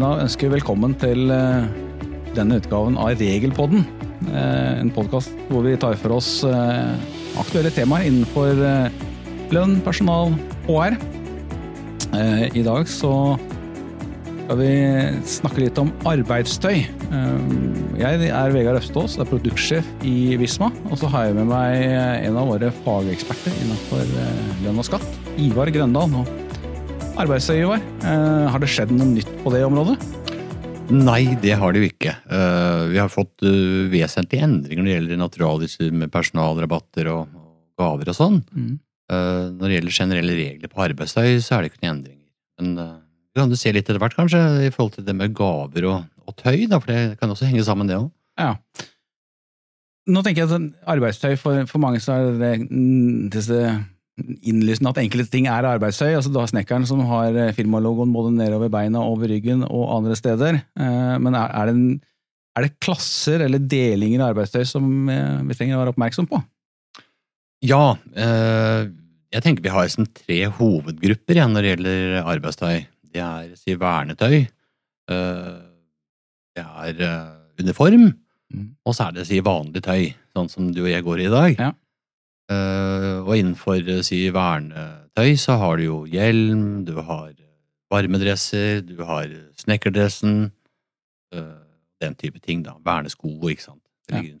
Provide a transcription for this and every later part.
da ønske velkommen til eh, denne utgaven av Regelpodden. Eh, En podkast hvor vi tar for oss eh, aktuelle temaer innenfor lønn, personal, HR. I dag så skal vi snakke litt om arbeidstøy. Jeg er Vegard Østås, er produktsjef i Visma. Og så har jeg med meg en av våre fageksperter innenfor lønn og skatt, Ivar Grøndal. Og Arbeidstøy, Ivar. Eh, Har det skjedd noe nytt på det området? Nei, det har det jo ikke. Eh, vi har fått eh, vesentlige endringer når det gjelder naturaliser med personalrabatter og, gaver og sånn. Mm. Når det gjelder generelle regler på arbeidstøy, så er det ikke noen endringer. Men vi kan jo se litt etter hvert, kanskje, i forhold til det med gaver og, og tøy, da, for det kan også henge sammen, det òg. Ja. Nå tenker jeg at arbeidstøy, for, for mange så er det mm, disse innlysende at enkelte ting er arbeidstøy. Altså, du har snekkeren som har eh, firmalogoen både nedover beina, over ryggen og andre steder. Eh, Men er, det en, er det klasser eller delinger av arbeidstøy som eh, vi trenger å være oppmerksom på? Ja, eh, jeg tenker vi har sånn tre hovedgrupper igjen når det gjelder arbeidstøy. Det er si, vernetøy, eh, det er uniform, Mm. og så er det si, vanlig tøy, sånn som du og jeg går i i dag. Ja. Eh, og innenfor eh, si, vernetøy så har du jo hjelm, du har varmedresser, du har snekkerdressen, eh, den type ting. da, Vernesko, ikke sant. Det Ja.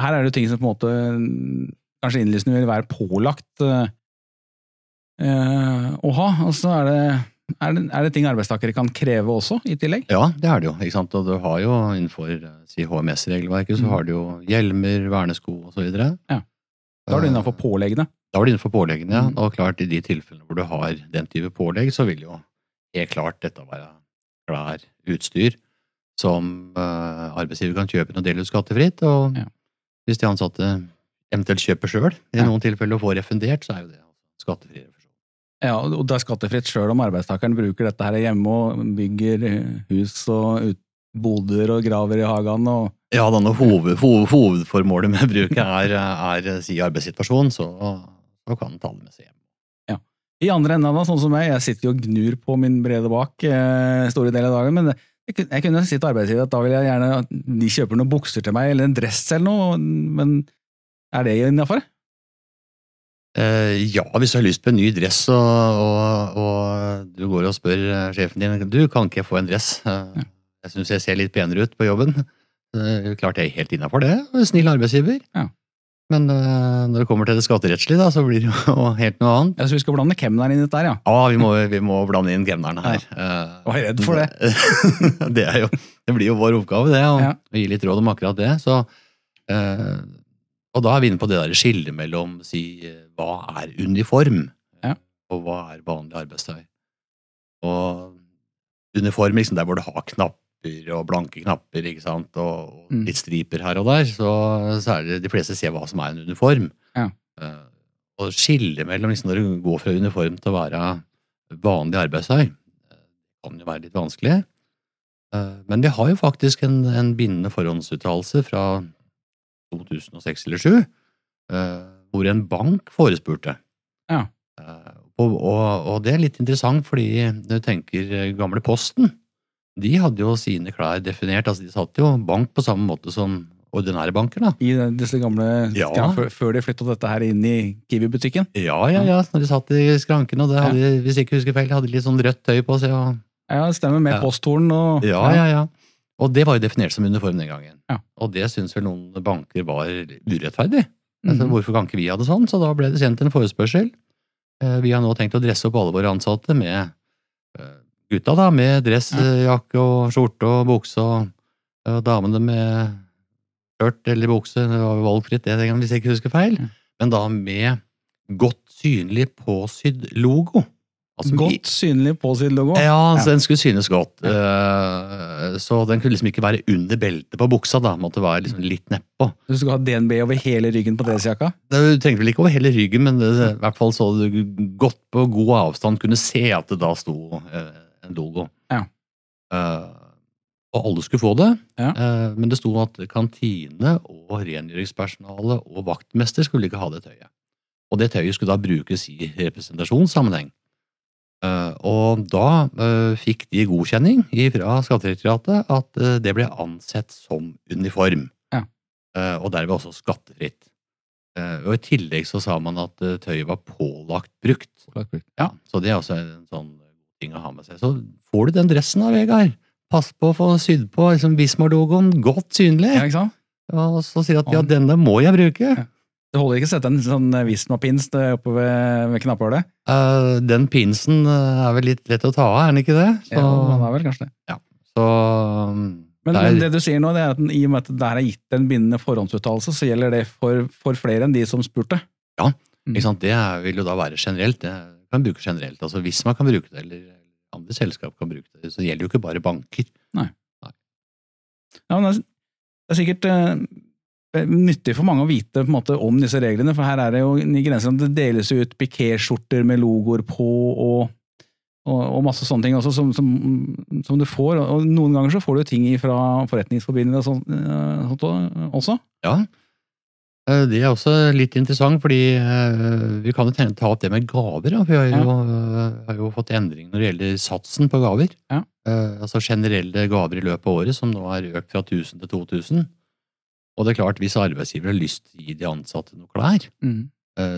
Her er det jo ting som på en måte mm, kanskje innlysende vil være pålagt eh, å ha. Og så er det, er, det, er det ting arbeidstakere kan kreve også, i tillegg. Ja, det er det jo. ikke sant? Og du har jo innenfor si, HMS-regelverket så Mm. har du jo hjelmer, vernesko osv. Ja. Da er du innenfor påleggene. Da er du innenfor påleggene, ja. Mm. Og klart i de tilfellene hvor du har den type pålegg, så vil jo helt klart dette være klær, utstyr, som eh, arbeidsgiver kan kjøpe og dele ut skattefritt. Og Ja. hvis de ansatte eventuelt kjøper sjøl, i noen tilfeller, og får refundert, så er jo det skattefri. refusjon. Ja, og det er skattefritt sjøl om arbeidstakeren bruker dette her hjemme og bygger hus og ut, boder og graver i hagen og Ja, denne hoved, hoved, hovedformålet med bruket er, er si arbeidssituasjon, så, så kan det med seg hjem. I andre enden, da, sånn som meg, jeg sitter jo og gnur på min brede bak eh, store deler av dagen, men jeg, jeg kunne si til arbeidsgiver at da vil jeg gjerne at de kjøper noen bukser til meg, eller en dress eller noe, men er det innafor? Uh, ja, hvis du har lyst på en ny dress, og, og, og du går og spør eh, sjefen din du, kan ikke få en dress? Eh, Jeg syns jeg ser litt penere ut på jobben. Eh, klart jeg er helt innafor det. Snill arbeidsgiver. Ja. Men eh, når det kommer til det skatterettslige, da, så blir det jo helt noe annet. Ja, Så vi skal blande kemneren inn i dette her, ja. Ja, vi må, vi må blande inn kemneren her. Ja. Jeg var redd for det. det, er jo, det blir jo vår oppgave, det, å Ja. gi litt råd om akkurat det. Så, eh, og da er vi inne på det der skillet mellom si, eh, hva er uniform, Ja. og hva er vanlig arbeidstøy. Og uniform, liksom der hvor du har knapper og blanke knapper, ikke sant, og, Mm. litt striper her og der, så, så er det de fleste ser hva som er en uniform. Ja. Eh, og skillet mellom liksom, når du går fra uniform til å være vanlig arbeidstøy, eh, kan jo være litt vanskelig. Eh, Men vi har jo faktisk en, en bindende forhåndsuttalelse fra 2006 eller 2007, hvor en bank forespurte. Ja. Og, og, og det er litt interessant, fordi når du tenker gamle Posten, de hadde jo sine klær definert, altså de satt jo bank på samme måte som ordinære banker, da. I disse gamle Ja. før, før de flyttet dette her inn i Kiwi-butikken. Ja, ja, ja, når de satt i skranken, og det hadde, ja. hvis jeg ikke husker feil, hadde litt sånn rødt tøy på seg, og Ja, det stemmer, med Ja. posthorn og Ja, ja, ja. Og det var jo definert som uniform den gangen. Ja. Og det syns vel noen banker var urettferdig. Altså, Mhm. hvorfor kan ikke vi ha det sånn? Så da ble det sendt en forespørsel. Eh, Vi har nå tenkt å dresse opp alle våre ansatte med eh, gutta, da, med dressjakke og skjorte og bukse, og, og damene med skjørt eller bukse. Det var valgfritt det den hvis jeg ikke husker feil. Men da med godt synlig påsydd logo. Altså, Godt synlig påsydd logo. ja, Ja. den skulle synes godt. Ja. så den kunne liksom ikke være under beltet på buksa, da. Måtte være liksom litt nedpå. Du skulle ha DNB over hele ryggen på dressjakka? Du trengte vel ikke over hele ryggen, men det, i hvert fall så du godt på god avstand kunne se at det da sto eh, en logo. Ja. Uh, og alle skulle få det, Ja. uh, men det sto at kantine og rengjøringspersonale og vaktmester skulle ikke ha det tøyet. Og det tøyet skulle da brukes i representasjonssammenheng. Uh, og da fikk de godkjenning fra Skattedirektoratet at det ble ansett som uniform. Ja. Og derved også skattefritt. Og i tillegg så sa man at tøyet var pålagt brukt. Ja. Så det er også en sånn ting å ha med seg. Så får du den dressen da, Vegard. Pass på å få sydd på liksom Bismar-logoen godt synlig. Ja, ikke sant? Og så sier du at ja, denne må jeg bruke. Det holder ikke å sette en sånn Visma-pins oppe ved, ved knapphullet. Uh, den pinsen eh, er vel litt lett å ta av, er den ikke det? Så, Ja, den er vel kanskje det. så um, Men, det er- men det du sier nå, det er at i og med at det er gitt en bindende forhåndsuttalelse, så gjelder det for, for flere enn de som spurte. ikke sant? Det vil jo da være generelt. Det kan bruke generelt. Altså Hvis man kan bruke det, eller andre selskap kan bruke det, så gjelder jo ikke bare banker. Ja, men det, er, det er sikkert eh, nyttig for mange å vite måte, om disse reglene, for her er det jo i grenser det deles ut pikéskjorter med logoer på og, og, og masse sånne ting også, som, som, som du får. Og noen ganger så får du ting fra forretningsforbindelser og sånt, eh, sånt også. Ja. Eh, Det er også litt interessant, fordi eh, vi kan jo ta opp det med gaver. For Vi har jo, ja. har jo fått endring når det gjelder satsen på gaver. Ja. Eh, Altså generelle gaver i løpet av året, som nå er økt fra 1000 til 2000. Og det er klart, hvis arbeidsgiver har lyst til å gi de ansatte noe klær, mm.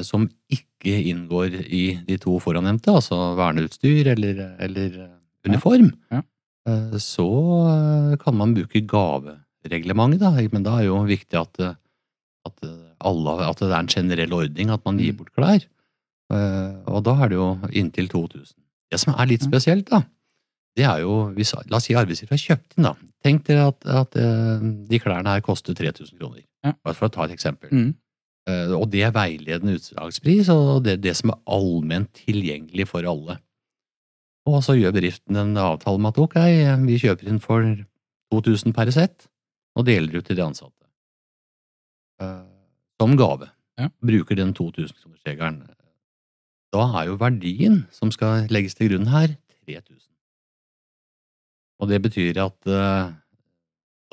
som ikke inngår i de to forannevnte, altså verneutstyr eller, eller eh, uniform, Ja. eh, så eh, kan man bruke gavereglementet. Da. Men da er jo viktig at, eh, at, alle, at det er en generell ordning at man gir Mm. bort klær. Eh, Og da er det jo inntil 2000. Det som er litt spesielt, da, det er jo hvis, La oss si arbeidsgiver har kjøpt inn, da. Tenk dere at, at eh, de klærne her koster 3000 kroner. Bare for å ta et eksempel. Mm. Eh, Og det er veiledende utslagspris, og det er det som er allment tilgjengelig for alle. Og så gjør bedriften en avtale med at ok, vi kjøper inn for 2000 per sett, og deler ut til de ansatte. Eh, Som gave. Ja. Bruker den 2000-kronersregelen. Da er jo verdien som skal legges til grunn her, 3000. Og det betyr at uh,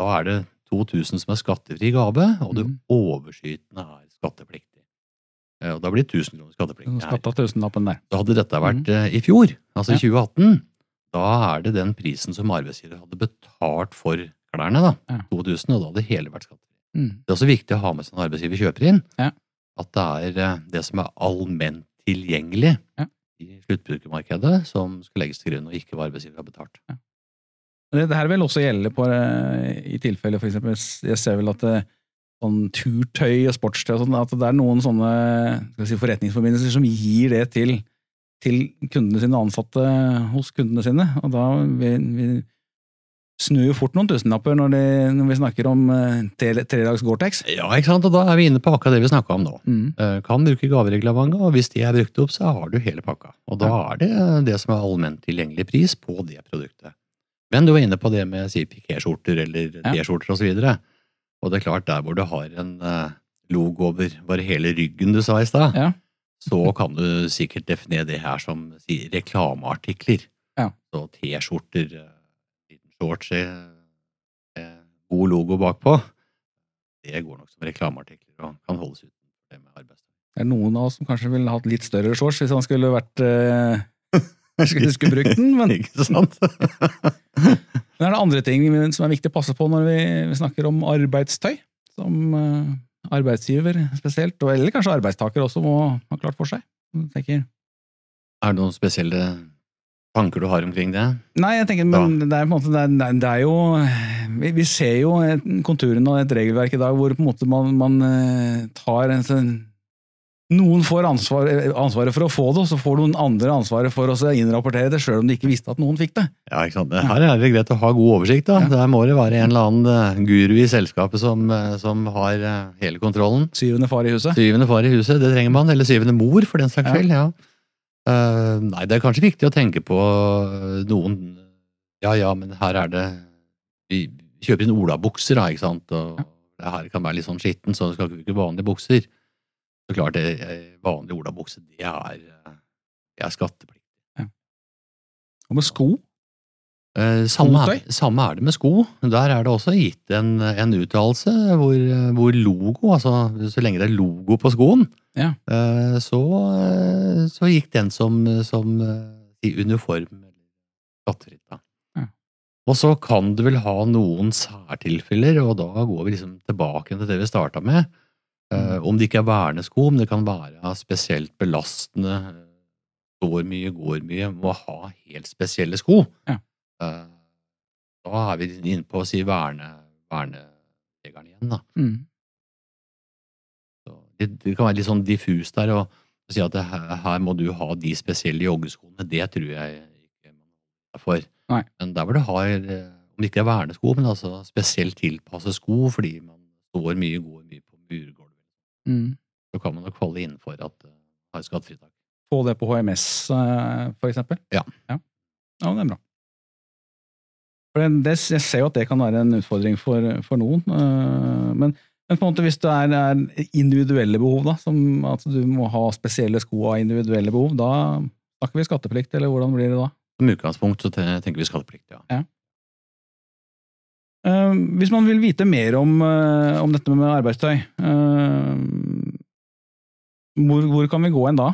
da er det 2000 som er skattefri gave, og det mm. overskytende er skattepliktig. Eh, Og da blir 1000 kroner skattepliktig her. Skatta tusenlappen der. Så hadde dette vært eh, i fjor, altså i. Ja. 2018, da er det den prisen som arbeidsgiver hadde betalt for klærne, da. Ja. 2000, og da hadde hele vært skattefri. Mm. Det er også viktig å ha med seg når arbeidsgiver kjøper inn, Ja. at det er eh, det som er allment tilgjengelig Ja. i sluttbrukermarkedet, som skal legges til grunn, og ikke hva arbeidsgiver har betalt. Det, det her vil også gjelde på, eh, i tilfelle for eksempel, jeg ser vel at det, sånn turtøy og sportstøy og sånn, at det er noen sånne si, forretningsforbindelser som gir det til, til kundene sine og ansatte hos kundene sine. Og da vil, vi snur jo fort noen tusenlapper når, de, når vi snakker om uh, tredags Gore-Tex. Ja, ikke sant? Og da er vi inne på akkurat det vi snakka om nå. Mm. Uh, Kan bruke gavereglementet, og hvis de er brukt opp, så har du hele pakka. Og da er det det som er allment tilgjengelig pris på det produktet. Men du var inne på det med si, pikéskjorter eller Ja. T-skjorter osv. Og det er klart, der hvor du har en uh, logo over bare hele ryggen du sa i stad, Ja. så kan du sikkert definere det her som si, reklameartikler. Ja. Så T-skjorter, eh, shorts med eh, god logo bakpå, det går nok som reklameartikler og kan holdes uten det med arbeidsdag. Det er noen av oss som kanskje ville hatt litt større shorts hvis han skulle vært eh, skulle, skulle brukt den, men Ikke sant? Men er det andre ting som er viktig å passe på når vi vi snakker om arbeidstøy? Som eh, arbeidsgiver spesielt, eller kanskje arbeidstaker også må ha klart for seg? Tenker. Er det noen spesielle tanker du har omkring det? Nei, jeg tenker, men det er, måte, det er, det er jo vi, vi ser jo konturene konturen av et regelverk i dag hvor på en måte man, man eh, tar en sånn noen får ansvar, ansvaret for å få det, og så får noen andre ansvaret for å innrapportere det, sjøl om de ikke visste at noen fikk det. Ja, ikke sant? Her er det greit å ha god oversikt. da. Ja. Der må det være en eller annen eh, guru i selskapet som, eh, som har hele kontrollen. Syvende far i huset. Syvende far i huset, det trenger man. Eller syvende mor, for den saks skyld. ja. Eh, nei, det er kanskje viktig å tenke på eh, noen Ja ja, men her er det Vi kjøper inn olabukser, da, ikke sant. Og det her kan være litt sånn skitten, så skal ikke bruke vanlige bukser. Så klart, det, eh, vanlige olabukser, det er, det er ja. Og med sko. Eh, samme, er, samme er det med sko. Der er det også gitt en, en uttalelse hvor, hvor logo, altså så lenge det er logo på skoen, Ja. eh, så, eh, så gikk den som, som i uniform skattefritt. da. Ja. Og så kan du vel ha noen særtilfeller, og da går vi liksom tilbake til det vi starta med. Eh, Mm. om det ikke er vernesko, om det kan være spesielt belastende, eh, står mye, går mye, må ha helt spesielle sko. Ja. Eh, da er vi inne på å si verne, verneregelen igjen, da. Mm. Det, kan være litt sånn diffust der å si at her, her må du ha de spesielle joggeskoene. Det tror jeg ikke man er for. Nei. Men der hvor du har, eh, om det ikke er vernesko, men altså spesielt tilpasset sko fordi man står mye, går mye på murgulv, Mm. så kan man nok falle innenfor at det har skattefritak. Få det på HMS, eh, for eksempel? Ja. ja. Ja, det er bra. For det, det, jeg ser jo at det kan være en utfordring for, for noen. eh, Men, men på en måte hvis det er, er individuelle behov, da, som at du må ha spesielle sko av individuelle behov, da snakker vi skatteplikt, eller hvordan blir det da? Som utgangspunkt så tenker vi skatteplikt, ja. Eh, hvis man vil vite mer om, uh, om dette med arbeidstøy, uh, hvor, hvor kan vi gå hen da?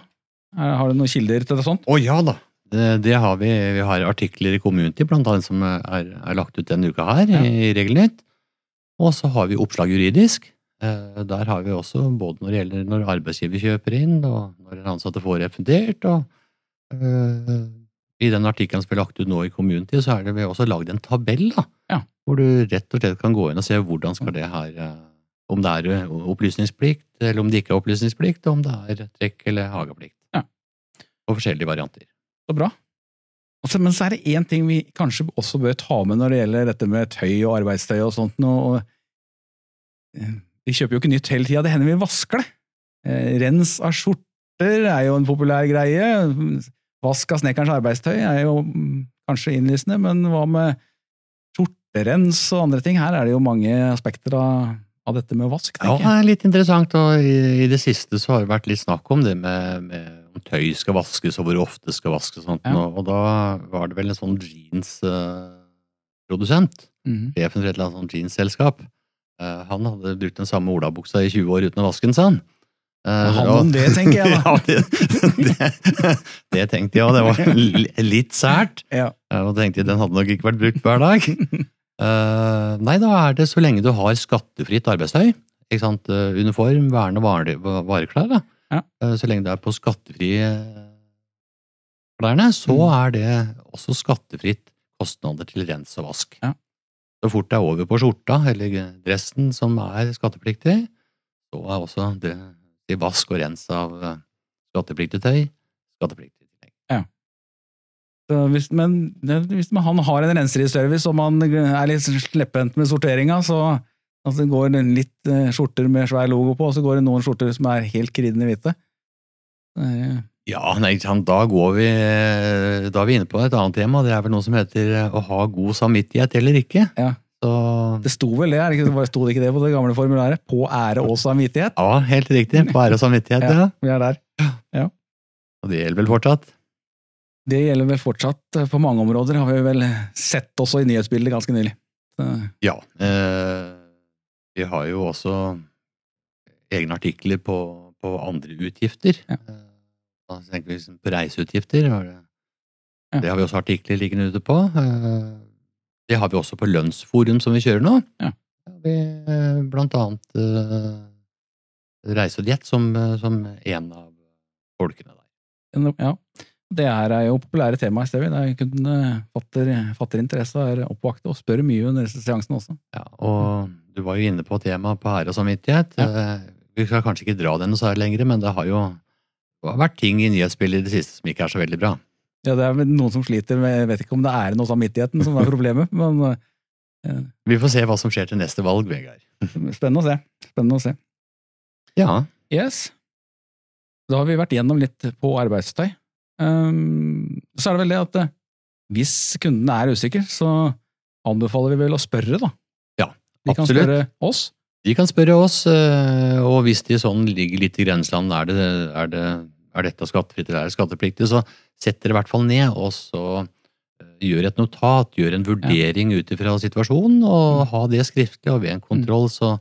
Er- Har du noen kilder til det sånt? Å ja da! Det, det har vi. Vi har artikler i Community blant annet som er, er lagt ut denne uka her Ja. i Regelnytt. Og så har vi oppslag juridisk. Eh, Der har vi også både når det gjelder når arbeidsgiver kjøper inn, og når ansatte får refundert. og eh, I den artikkelen som er lagt ut nå i Community, så er det vi også lagd en tabell. da, Ja. Hvor du rett og slett kan gå inn og se hvordan skal det her eh, Om det er opplysningsplikt, eller om det ikke er opplysningsplikt, og om det er trekk eller hageplikt. Ja. Og forskjellige varianter. Så bra. Altså, men så er det én ting vi kanskje også bør ta med når det gjelder dette med tøy og arbeidstøy og sånt. Og, eh, vi kjøper jo ikke nytt hele tida, det hender vi vasker det. Eh, Rens av skjorter er jo en populær greie. Vask av snekkerens arbeidstøy er jo mm, kanskje innlysende, men hva med skjorterens og andre ting? Her er det jo mange aspekter av, av dette med vask, Ja, det er litt interessant, og i, i det siste så har det vært litt snakk om det med, med tøy skal vaskes, og hvor ofte skal vaskes og sånt. Ja. Og, og da var det vel en sånn jeansprodusent, Mhm. sjefen for et eller annet sånt jeansselskap. Eh, han hadde brukt den samme olabuksa i 20 år uten å vaske den, sa han. Uh, Han om det, tenker jeg da. ja, det, det, det tenkte jeg, òg. det var litt sært. Ja. Eh, Og tenkte jeg, den hadde nok ikke vært brukt hver dag. Uh, nei, da er det så lenge du har skattefritt arbeidstøy. Ikke sant? Eh, uniform, verne og vareklær. Da. Ja. Eh, så lenge det er på skattefrie klærne, så Mm. er det også skattefritt kostnader til rens og vask. Ja. Så fort det er over på skjorta eller dressen som er skattepliktig, så er også det til vask og rens av eh, skattepliktig tøy skattepliktig tillegg. Hvis, men hvis man, han har en renseriservice og man er litt slepphendt med sorteringa, så altså det går en litt eh, skjorter med svær logo på, og så går det noen skjorter som er helt kriddende hvite. Eh, Ja, nei, da går vi eh, Da er vi inne på et annet tema. Det er vel noe som heter å ha god samvittighet eller ikke. Ja. Så Det sto vel det, er det ikke, bare sto det ikke det på det gamle formulæret? På ære og samvittighet. ja, helt riktig. På ære og samvittighet, ja. Ja. Vi er der. Og det gjelder vel fortsatt. Det gjelder vel fortsatt på mange områder, har vi vel sett også i nyhetsbildet ganske nylig. Så, Ja. Eh, vi har jo også egne artikler på, på andre utgifter. Ja. Eh, Da tenker vi på reiseutgifter. Det, Ja. det har vi også artikler liggende ute på. Eh, Det har vi også på lønnsforum som vi kjører nå. Ja. Vi eh, blant annet uh, reise og diett som, som en av folkene der. ja. Det her er jo populære tema i stedet. Det kun eh, fatter, fatter interesse og er oppvakte og spør mye under disse seansene også. Ja, og du var jo inne på temaet på ære og samvittighet. Ja. Eh, Vi skal kanskje ikke dra det noe særlig lenger, men det har jo det har vært ting i nyhetsbildet i det siste som ikke er så veldig bra. Ja, det er noen som sliter med Jeg vet ikke om det er noe samvittigheten som er problemet, men ja. Vi får se hva som skjer til neste valg, Vegard. spennende å se. Spennende å se. Ja, Yes. Da har vi vært gjennom litt på arbeidstøy. Um, så er det vel det at eh, hvis kunden er usikker, så anbefaler vi vel å spørre, da. Ja, De kan absolutt. spørre oss. de kan spørre oss, eh, og hvis de sånn ligger litt i grenseland, er, det, er, det, er dette skattefritt eller er det skattepliktig, så sett dere i hvert fall ned, og så eh, gjør et notat, gjør en vurdering ut ifra situasjonen, og Mm. ha det skriftlig, og ved en kontroll så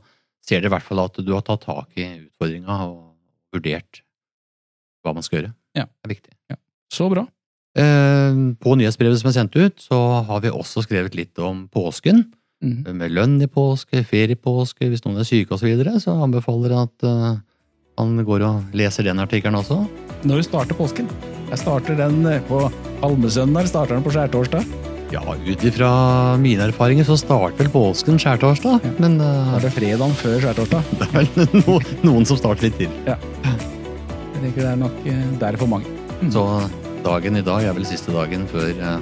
ser dere i hvert fall at du har tatt tak i utfordringa og vurdert hva man skal gjøre. Ja. Det er viktig. Så bra. Eh, På nyhetsbrevet som er sendt ut, så har vi også skrevet litt om påsken. Mhm. Med lønn i påske, feriepåske, hvis noen er syke osv. Så, videre, så anbefaler jeg at eh, han går og leser den artikkelen også. Når starter påsken? Jeg starter den eh, på palmesøndag, starter den på skjærtorsdag. Ja, ut ifra mine erfaringer så starter vel påsken skjærtorsdag, Ja. men uh, Er det fredagen før skjærtorsdag? det er vel no, noen som starter litt til. Ja. Jeg tenker det er nok der for mange. Så dagen i dag er vel siste dagen før, uh,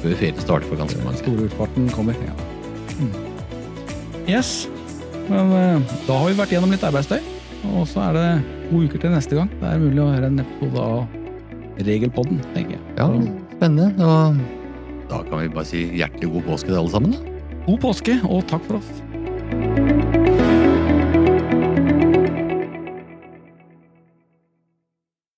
før ferien starter for ganske mange. store utfarten kommer. Ja. Yes. Men eh, da har vi vært gjennom litt arbeidsstøy. Og så er det to uker til neste gang. Det er mulig å høre en episode av Regelpodden, tenker jeg. Ja, spennende. Og da kan vi bare si hjertelig god påske til alle sammen. da. God påske, og takk for oss.